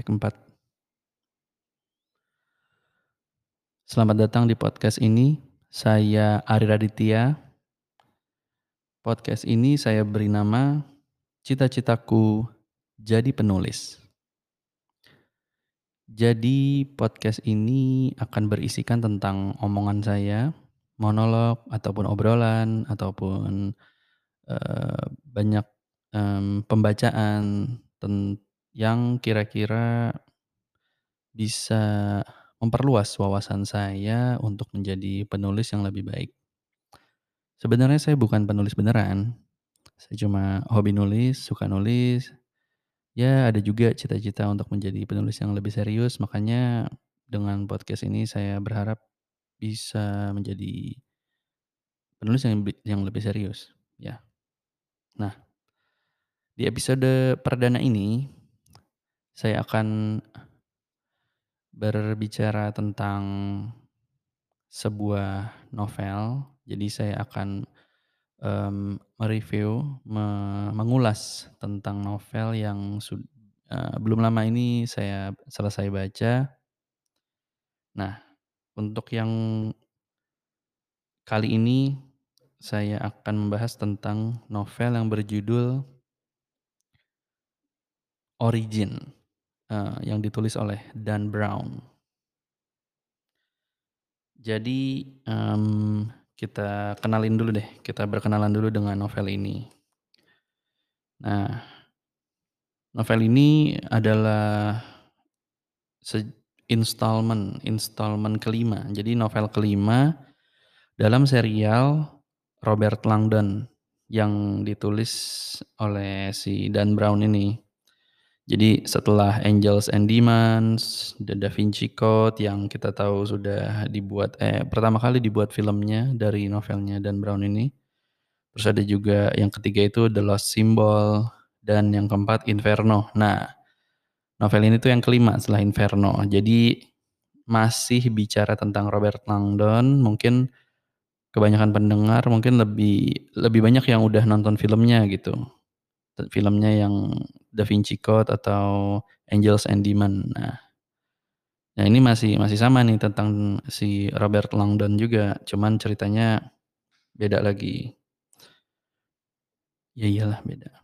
Tek 4. Selamat datang di podcast ini. Saya Ari Raditya. Podcast ini saya beri nama Cita-citaku jadi penulis. Jadi podcast ini akan berisikan tentang omongan saya, monolog ataupun obrolan ataupun uh, banyak um, pembacaan yang kira-kira bisa memperluas wawasan saya untuk menjadi penulis yang lebih baik. Sebenarnya saya bukan penulis beneran. Saya cuma hobi nulis, suka nulis. Ya, ada juga cita-cita untuk menjadi penulis yang lebih serius, makanya dengan podcast ini saya berharap bisa menjadi penulis yang yang lebih serius, ya. Nah, di episode perdana ini saya akan berbicara tentang sebuah novel. Jadi saya akan um, mereview, me mengulas tentang novel yang uh, belum lama ini saya selesai baca. Nah, untuk yang kali ini saya akan membahas tentang novel yang berjudul Origin uh, yang ditulis oleh Dan Brown. Jadi um, kita kenalin dulu deh, kita berkenalan dulu dengan novel ini. Nah, novel ini adalah installment, installment kelima. Jadi novel kelima dalam serial Robert Langdon yang ditulis oleh si Dan Brown ini. Jadi setelah Angels and Demons, The Da Vinci Code yang kita tahu sudah dibuat eh pertama kali dibuat filmnya dari novelnya Dan Brown ini. Terus ada juga yang ketiga itu The Lost Symbol dan yang keempat Inferno. Nah, novel ini tuh yang kelima setelah Inferno. Jadi masih bicara tentang Robert Langdon, mungkin kebanyakan pendengar mungkin lebih lebih banyak yang udah nonton filmnya gitu filmnya yang Da Vinci Code atau Angels and Demon. Nah, nah ini masih masih sama nih tentang si Robert Langdon juga, cuman ceritanya beda lagi. Ya iyalah beda.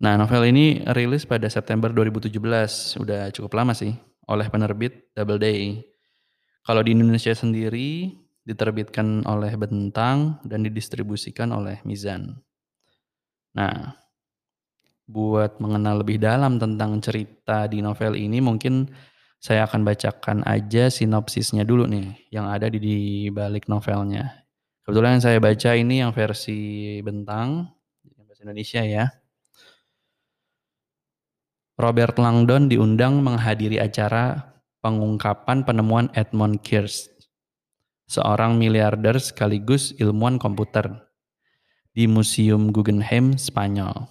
Nah, novel ini rilis pada September 2017, udah cukup lama sih, oleh penerbit Double Day. Kalau di Indonesia sendiri diterbitkan oleh Bentang dan didistribusikan oleh Mizan. Nah, buat mengenal lebih dalam tentang cerita di novel ini mungkin saya akan bacakan aja sinopsisnya dulu nih yang ada di, di balik novelnya. Kebetulan yang saya baca ini yang versi Bentang, bahasa Indonesia ya. Robert Langdon diundang menghadiri acara pengungkapan penemuan Edmund Kears, seorang miliarder sekaligus ilmuwan komputer di Museum Guggenheim, Spanyol.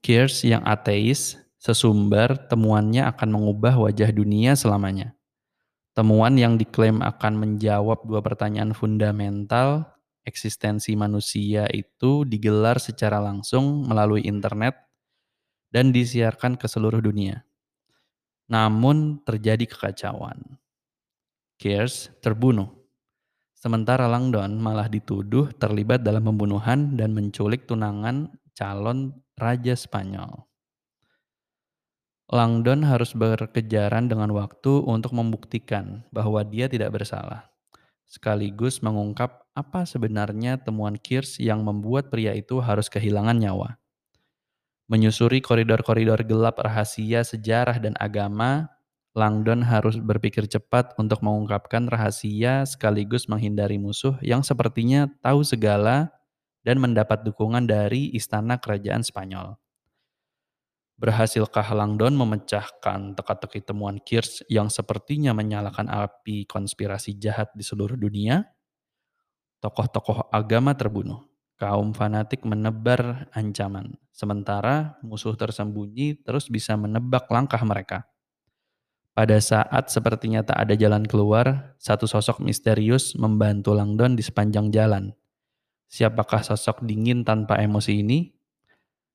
Kears yang ateis, sesumber temuannya akan mengubah wajah dunia selamanya. Temuan yang diklaim akan menjawab dua pertanyaan fundamental eksistensi manusia itu digelar secara langsung melalui internet dan disiarkan ke seluruh dunia. Namun terjadi kekacauan. Kears terbunuh. Sementara Langdon malah dituduh terlibat dalam pembunuhan dan menculik tunangan calon Raja Spanyol. Langdon harus berkejaran dengan waktu untuk membuktikan bahwa dia tidak bersalah, sekaligus mengungkap apa sebenarnya temuan Kears yang membuat pria itu harus kehilangan nyawa. Menyusuri koridor-koridor gelap rahasia sejarah dan agama, Langdon harus berpikir cepat untuk mengungkapkan rahasia sekaligus menghindari musuh yang sepertinya tahu segala dan mendapat dukungan dari istana kerajaan Spanyol. Berhasilkah Langdon memecahkan teka-teki temuan Kears yang sepertinya menyalakan api konspirasi jahat di seluruh dunia? Tokoh-tokoh agama terbunuh, kaum fanatik menebar ancaman, sementara musuh tersembunyi terus bisa menebak langkah mereka. Pada saat sepertinya tak ada jalan keluar, satu sosok misterius membantu Langdon di sepanjang jalan – Siapakah sosok dingin tanpa emosi ini?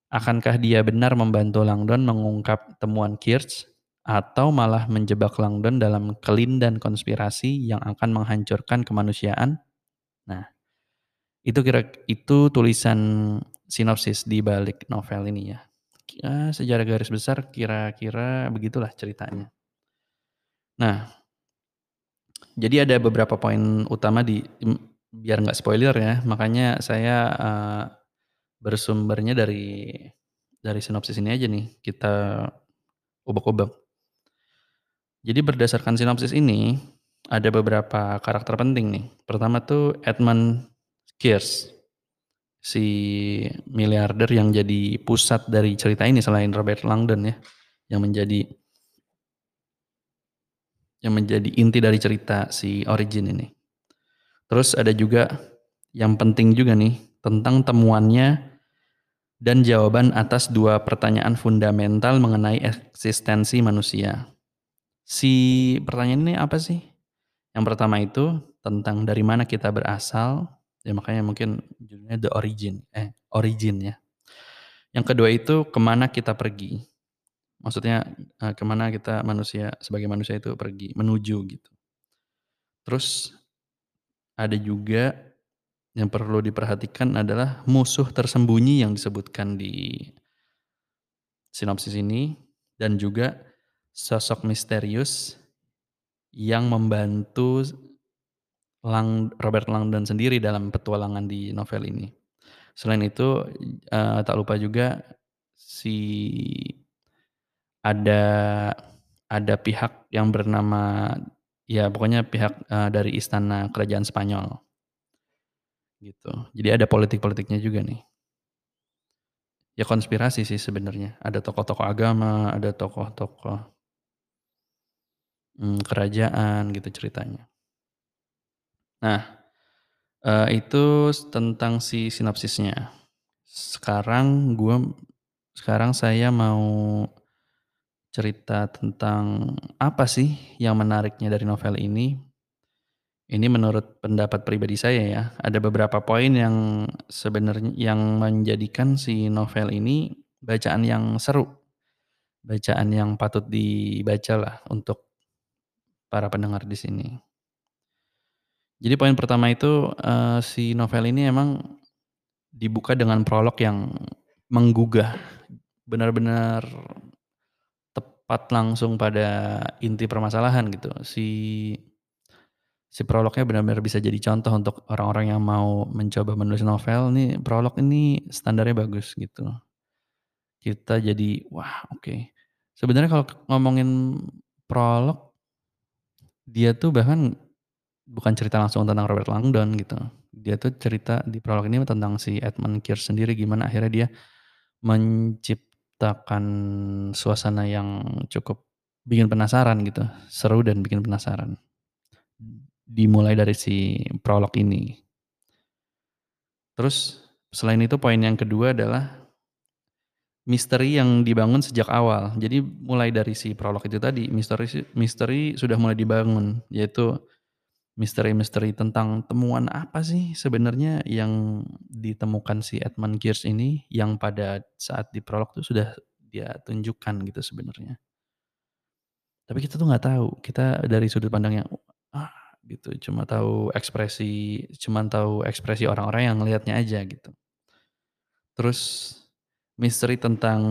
Akankah dia benar membantu Langdon mengungkap temuan Kirsch atau malah menjebak Langdon dalam kelindan konspirasi yang akan menghancurkan kemanusiaan? Nah, itu kira itu tulisan sinopsis di balik novel ini ya. Ya, sejarah garis besar kira-kira begitulah ceritanya. Nah, jadi ada beberapa poin utama di biar nggak spoiler ya, makanya saya uh, bersumbernya dari dari sinopsis ini aja nih, kita ubek-ubek. Jadi berdasarkan sinopsis ini, ada beberapa karakter penting nih. Pertama tuh Edmund Kears, si miliarder yang jadi pusat dari cerita ini selain Robert Langdon ya, yang menjadi yang menjadi inti dari cerita si Origin ini. Terus ada juga yang penting juga nih tentang temuannya dan jawaban atas dua pertanyaan fundamental mengenai eksistensi manusia. Si pertanyaan ini apa sih? Yang pertama itu tentang dari mana kita berasal, ya makanya mungkin judulnya The Origin, eh Origin ya. Yang kedua itu ke mana kita pergi. Maksudnya eh, ke mana kita manusia sebagai manusia itu pergi, menuju gitu. Terus ada juga yang perlu diperhatikan adalah musuh tersembunyi yang disebutkan di sinopsis ini dan juga sosok misterius yang membantu Lang, Robert Langdon sendiri dalam petualangan di novel ini. Selain itu uh, tak lupa juga si ada ada pihak yang bernama ya pokoknya pihak uh, dari istana kerajaan Spanyol gitu. Jadi ada politik-politiknya juga nih. Ya konspirasi sih sebenarnya. Ada tokoh-tokoh agama, ada tokoh-tokoh hmm, kerajaan gitu ceritanya. Nah, uh, itu tentang si sinopsisnya. Sekarang gue, sekarang saya mau cerita tentang apa sih yang menariknya dari novel ini ini menurut pendapat pribadi saya ya, ada beberapa poin yang sebenarnya yang menjadikan si novel ini bacaan yang seru. Bacaan yang patut dibaca lah untuk para pendengar di sini. Jadi poin pertama itu uh, si novel ini emang dibuka dengan prolog yang menggugah, benar-benar tepat langsung pada inti permasalahan gitu. Si si prolognya benar-benar bisa jadi contoh untuk orang-orang yang mau mencoba menulis novel nih prolog ini standarnya bagus gitu kita jadi wah oke okay. sebenarnya kalau ngomongin prolog dia tuh bahkan bukan cerita langsung tentang Robert Langdon gitu dia tuh cerita di prolog ini tentang si Edmund Kears sendiri gimana akhirnya dia menciptakan suasana yang cukup bikin penasaran gitu seru dan bikin penasaran dimulai dari si prolog ini. Terus selain itu poin yang kedua adalah misteri yang dibangun sejak awal. Jadi mulai dari si prolog itu tadi misteri misteri sudah mulai dibangun yaitu misteri-misteri tentang temuan apa sih sebenarnya yang ditemukan si Edmund Gears ini yang pada saat di prolog itu sudah dia tunjukkan gitu sebenarnya. Tapi kita tuh nggak tahu, kita dari sudut pandang yang ah gitu. Cuma tahu ekspresi cuma tahu ekspresi orang-orang yang ngelihatnya aja gitu. Terus misteri tentang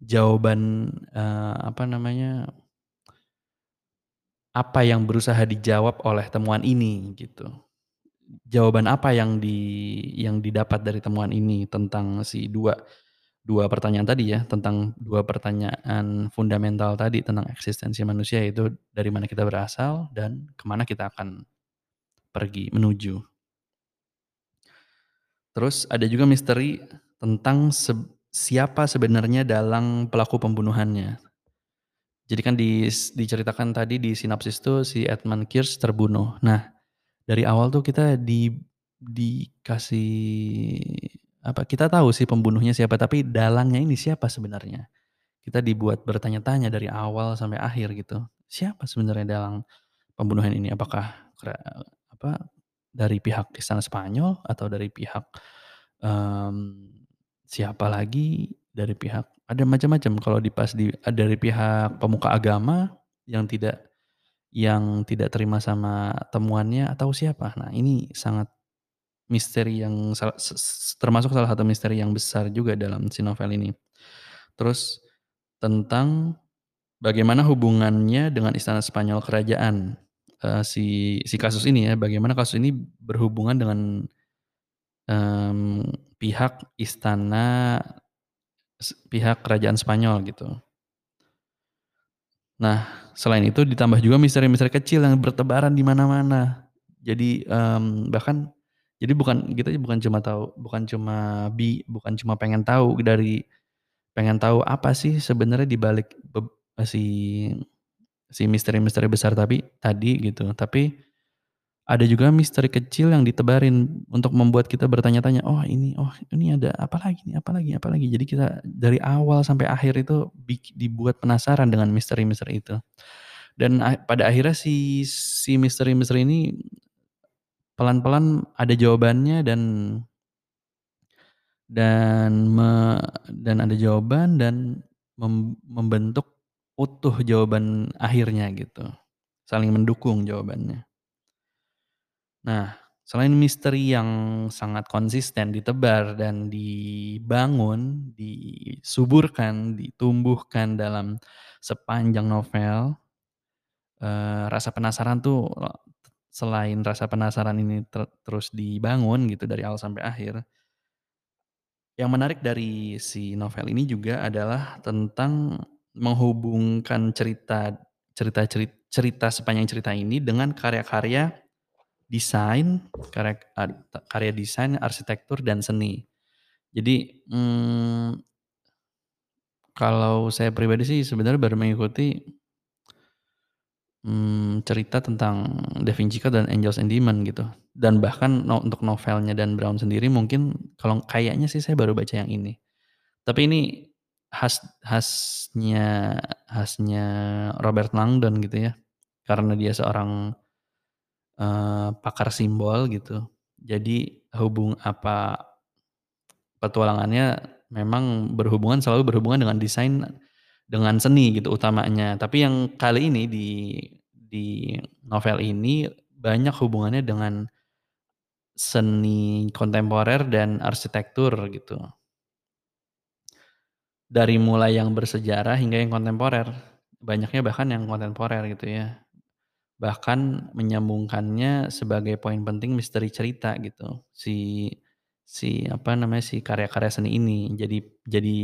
jawaban uh, apa namanya apa yang berusaha dijawab oleh temuan ini gitu. Jawaban apa yang di yang didapat dari temuan ini tentang si dua dua pertanyaan tadi ya, tentang dua pertanyaan fundamental tadi tentang eksistensi manusia itu dari mana kita berasal dan ke mana kita akan pergi, menuju. Terus ada juga misteri tentang se siapa sebenarnya dalam pelaku pembunuhannya. Jadi kan di, diceritakan tadi di sinopsis itu si Edmund Kears terbunuh. Nah, dari awal tuh kita di dikasih apa kita tahu sih pembunuhnya siapa tapi dalangnya ini siapa sebenarnya? Kita dibuat bertanya-tanya dari awal sampai akhir gitu. Siapa sebenarnya dalang pembunuhan ini? Apakah apa dari pihak istana Spanyol atau dari pihak um, siapa lagi dari pihak ada macam-macam kalau di pas di dari pihak pemuka agama yang tidak yang tidak terima sama temuannya atau siapa. Nah, ini sangat misteri yang termasuk salah satu misteri yang besar juga dalam si novel ini. Terus tentang bagaimana hubungannya dengan istana Spanyol kerajaan, eee, si si kasus ini ya, bagaimana kasus ini berhubungan dengan, mmm, pihak istana pihak kerajaan Spanyol gitu. Nah, selain itu ditambah juga misteri-misteri kecil yang bertebaran di mana-mana. Jadi, mmm, bahkan jadi bukan kita bukan cuma tahu bukan cuma bi bukan cuma pengen tahu dari pengen tahu apa sih sebenarnya di balik si si misteri-misteri besar tapi tadi gitu, tapi ada juga misteri kecil yang ditebarin untuk membuat kita bertanya-tanya, "Oh ini oh ini ada apa lagi nih apa lagi apa lagi?" Jadi kita dari awal sampai akhir itu dibuat penasaran dengan misteri-misteri itu. Dan pada akhirnya si si misteri-misteri ini pelan-pelan ada jawabannya dan dan me dan ada jawaban dan mem membentuk utuh jawaban akhirnya gitu, saling mendukung jawabannya. Nah, selain misteri yang sangat konsisten ditebar dan dibangun, disuburkan, ditumbuhkan dalam sepanjang novel, eee, rasa penasaran tuh selain rasa penasaran ini ter terus dibangun gitu dari awal sampai akhir yang menarik dari si novel ini juga adalah tentang menghubungkan cerita cerita cerit cerita sepanjang cerita ini dengan karya-karya desain, karya karya desain, arsitektur, dan seni. Jadi, mmm kalau saya pribadi sih sebenarnya baru mengikuti mmm, cerita tentang Da Vinci Code dan Angels and Demons gitu. Dan bahkan no untuk novelnya Dan Brown sendiri mungkin kalau kayaknya sih saya baru baca yang ini. Tapi ini khas khasnya khasnya Robert Langdon gitu ya, karena dia seorang, eee, pakar simbol gitu. Jadi hubung apa petualangannya memang berhubungan selalu berhubungan dengan desain, dengan seni gitu utamanya. Tapi yang kali ini di di novel ini banyak hubungannya dengan seni kontemporer dan arsitektur gitu. Dari mulai yang bersejarah hingga yang kontemporer, banyaknya bahkan yang kontemporer gitu ya. Bahkan menyambungkannya sebagai poin penting misteri cerita gitu. Si si apa namanya, si karya-karya seni ini jadi jadi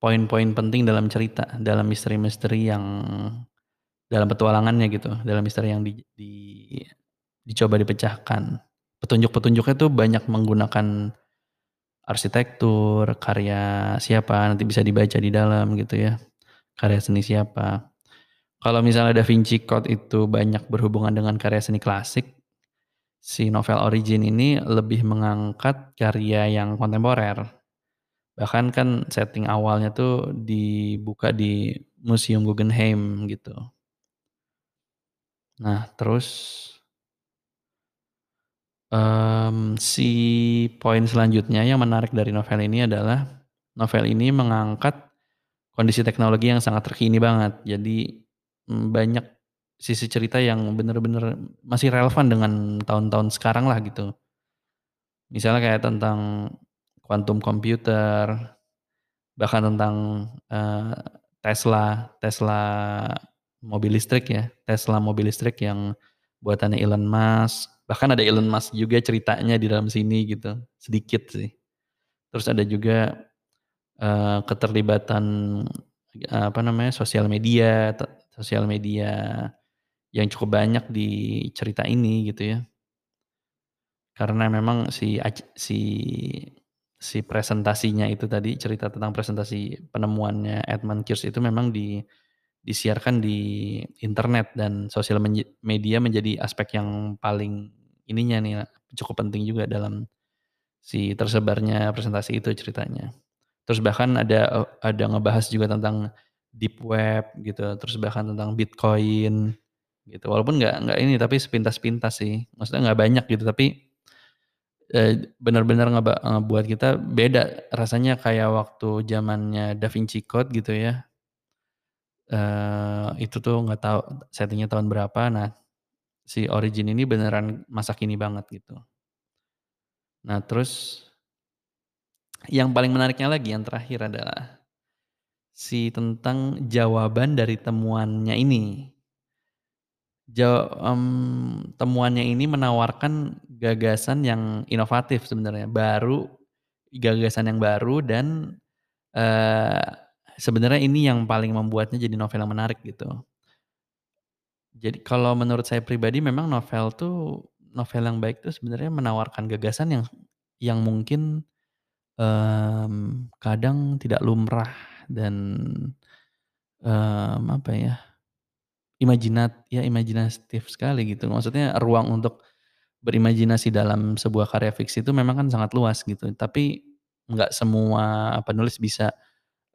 poin-poin penting dalam cerita, dalam misteri-misteri yang dalam petualangannya gitu, dalam misteri yang di di dicoba dipecahkan. Petunjuk-petunjuknya tuh banyak menggunakan arsitektur, karya siapa, nanti bisa dibaca di dalam gitu ya, karya seni siapa. Kalau misalnya Da Vinci Code itu banyak berhubungan dengan karya seni klasik, si novel Origin ini lebih mengangkat karya yang kontemporer. Bahkan kan setting awalnya tuh dibuka di Museum Guggenheim gitu. Nah terus mmm, si poin selanjutnya yang menarik dari novel ini adalah, novel ini mengangkat kondisi teknologi yang sangat terkini banget. Jadi, mmm, banyak sisi cerita yang bener-bener masih relevan dengan tahun-tahun sekarang lah gitu. Misalnya kayak tentang quantum computer, bahkan tentang, eee, Tesla Tesla mobil listrik ya, Tesla mobil listrik yang buatannya Elon Musk, bahkan ada Elon Musk juga ceritanya di dalam sini gitu, sedikit sih. Terus ada juga, eee, keterlibatan, eee, apa namanya, sosial media sosial media yang cukup banyak di cerita ini gitu ya. Karena memang si si si presentasinya itu tadi, cerita tentang presentasi penemuannya Edmund Kursch itu memang di disiarkan di internet dan sosial media menjadi aspek yang paling ininya nih, cukup penting juga dalam si tersebarnya presentasi itu ceritanya. Terus bahkan ada, eee, ada ngebahas juga tentang deep web gitu, terus bahkan tentang Bitcoin gitu. Walaupun nggak nggak ini, tapi sepintas-pintas sih, maksudnya nggak banyak gitu, tapi Eee, bener-bener ngeba ngebuat kita beda rasanya kayak waktu zamannya Da Vinci Code gitu ya. Eee, itu tuh nggak tahu setting-nya tahun berapa. Nah, si Origin ini beneran masa kini banget gitu. Nah terus yang paling menariknya lagi yang terakhir adalah si tentang jawaban dari temuannya ini. Ja mmm, temuannya ini menawarkan gagasan yang inovatif sebenarnya, baru, gagasan yang baru dan, eee, sebenarnya ini yang paling membuatnya jadi novel yang menarik gitu. Jadi kalau menurut saya pribadi memang novel tuh novel yang baik tuh sebenarnya menawarkan gagasan yang yang mungkin, mmm, kadang tidak lumrah dan, mmm, apa ya, imajinat ya imajinatif sekali gitu. Maksudnya ruang untuk berimajinasi dalam sebuah karya fiksi itu memang kan sangat luas gitu. Tapi nggak semua penulis bisa,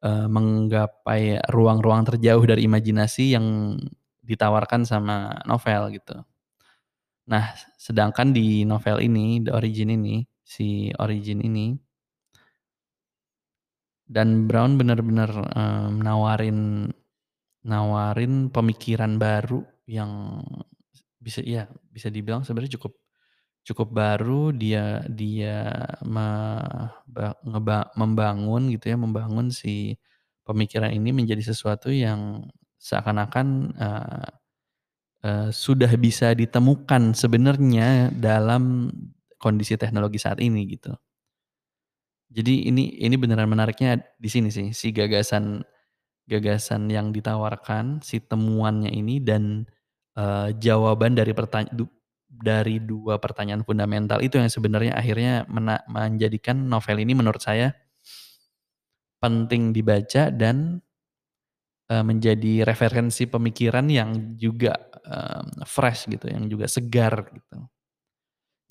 eee, menggapai ruang-ruang terjauh dari imajinasi yang ditawarkan sama novel gitu. Nah, sedangkan di novel ini, The Origin ini, si Origin ini Dan Brown bener-bener, mmm, nawarin nawarin pemikiran baru yang bisa iya, bisa dibilang sebenarnya cukup cukup baru. Dia dia me ba ngeba membangun gitu ya, membangun si pemikiran ini menjadi sesuatu yang seakan-akan, eee eee, sudah bisa ditemukan sebenarnya dalam kondisi teknologi saat ini gitu. Jadi ini ini beneran menariknya di sini sih, si gagasan gagasan yang ditawarkan, si temuannya ini dan, eee, jawaban dari pertanya du dari 2 pertanyaan fundamental itu yang sebenarnya akhirnya mena menjadikan novel ini menurut saya penting dibaca dan, eee, menjadi referensi pemikiran yang juga, mmm, fresh gitu, yang juga segar gitu.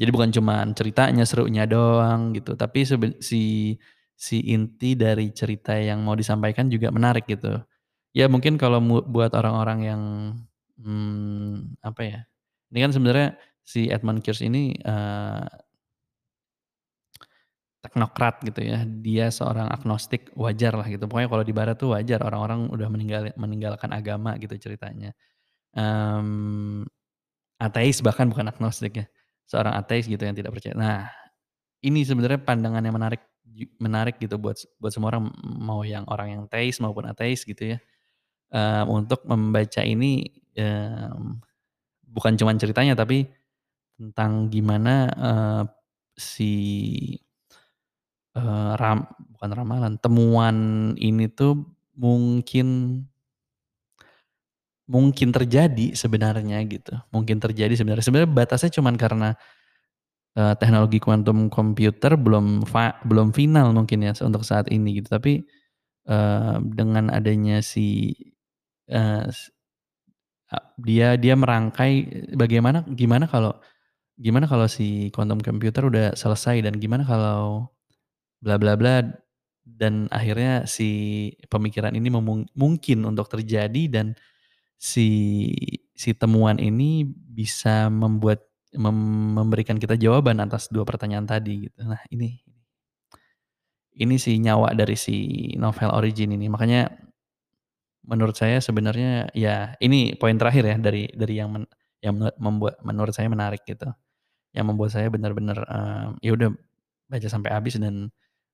Jadi bukan cuman ceritanya, serunya doang gitu, tapi si si inti dari cerita yang mau disampaikan juga menarik gitu. Ya mungkin kalau buat orang-orang yang, mmm, apa ya, ini kan sebenarnya si Edmund Keyres ini, eee teknokrat gitu ya, dia seorang agnostik, wajarlah gitu. Pokoknya kalau di barat tuh wajar orang-orang udah meninggal meninggalkan agama gitu ceritanya. Mmm, ateis bahkan bukan agnostik ya, seorang ateis gitu yang tidak percaya. Nah, ini sebenarnya pandangan yang menarik menarik gitu buat buat semua orang, mau yang orang yang teis maupun ateis gitu ya, eee, untuk membaca ini, mmm, bukan cuman ceritanya tapi tentang gimana, eee, si eee, ram bukan ramalan, temuan ini tuh mungkin mungkin terjadi sebenarnya gitu, mungkin terjadi sebenarnya. Sebenarnya batasnya cuman karena, eee, teknologi kuantum komputer belum belum final mungkin ya untuk saat ini gitu. Tapi, eee, dengan adanya si, a dia dia merangkai bagaimana gimana kalau gimana kalau si kuantum komputer udah selesai dan gimana kalau bla bla bla, dan akhirnya si pemikiran ini mungkin untuk terjadi dan si si temuan ini bisa membuat mem memberikan kita jawaban atas 2 pertanyaan tadi gitu. Nah ini ini sih nyawa dari si novel Origin ini. Makanya menurut saya sebenarnya ya ini poin terakhir ya dari dari yang men yang me membuat menurut saya menarik gitu. Yang membuat saya bener-bener, eee, ya udah baca sampai habis dan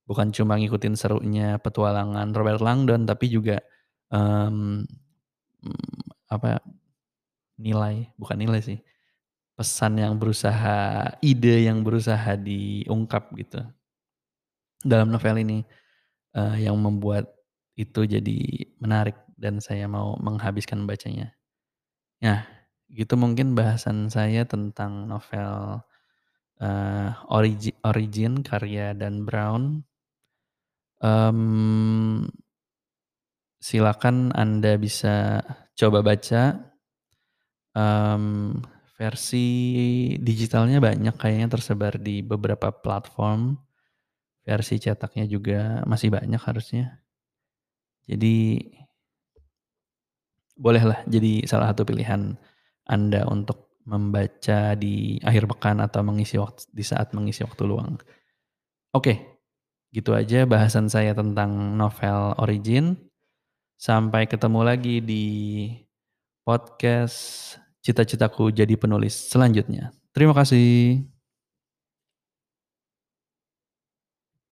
bukan cuma ngikutin serunya petualangan Robert Langdon tapi juga, mmm, apa, nilai bukan nilai sih, pesan yang berusaha ide yang berusaha diungkap gitu. Dalam novel ini, eee, yang membuat itu jadi menarik dan saya mau menghabiskan membacanya. Nah, gitu mungkin bahasan saya tentang novel, eee, Origi Origin karya Dan Brown. Mmm, silakan Anda bisa coba baca. Mmm, versi digitalnya banyak kayaknya tersebar di beberapa platform. Versi cetaknya juga masih banyak harusnya. Jadi bolehlah jadi salah satu pilihan Anda untuk membaca di akhir pekan atau mengisi waktu di saat mengisi waktu luang. Oke, gitu aja bahasan saya tentang novel Origin. Sampai ketemu lagi di podcast Cita-citaku jadi penulis selanjutnya. Terima kasih.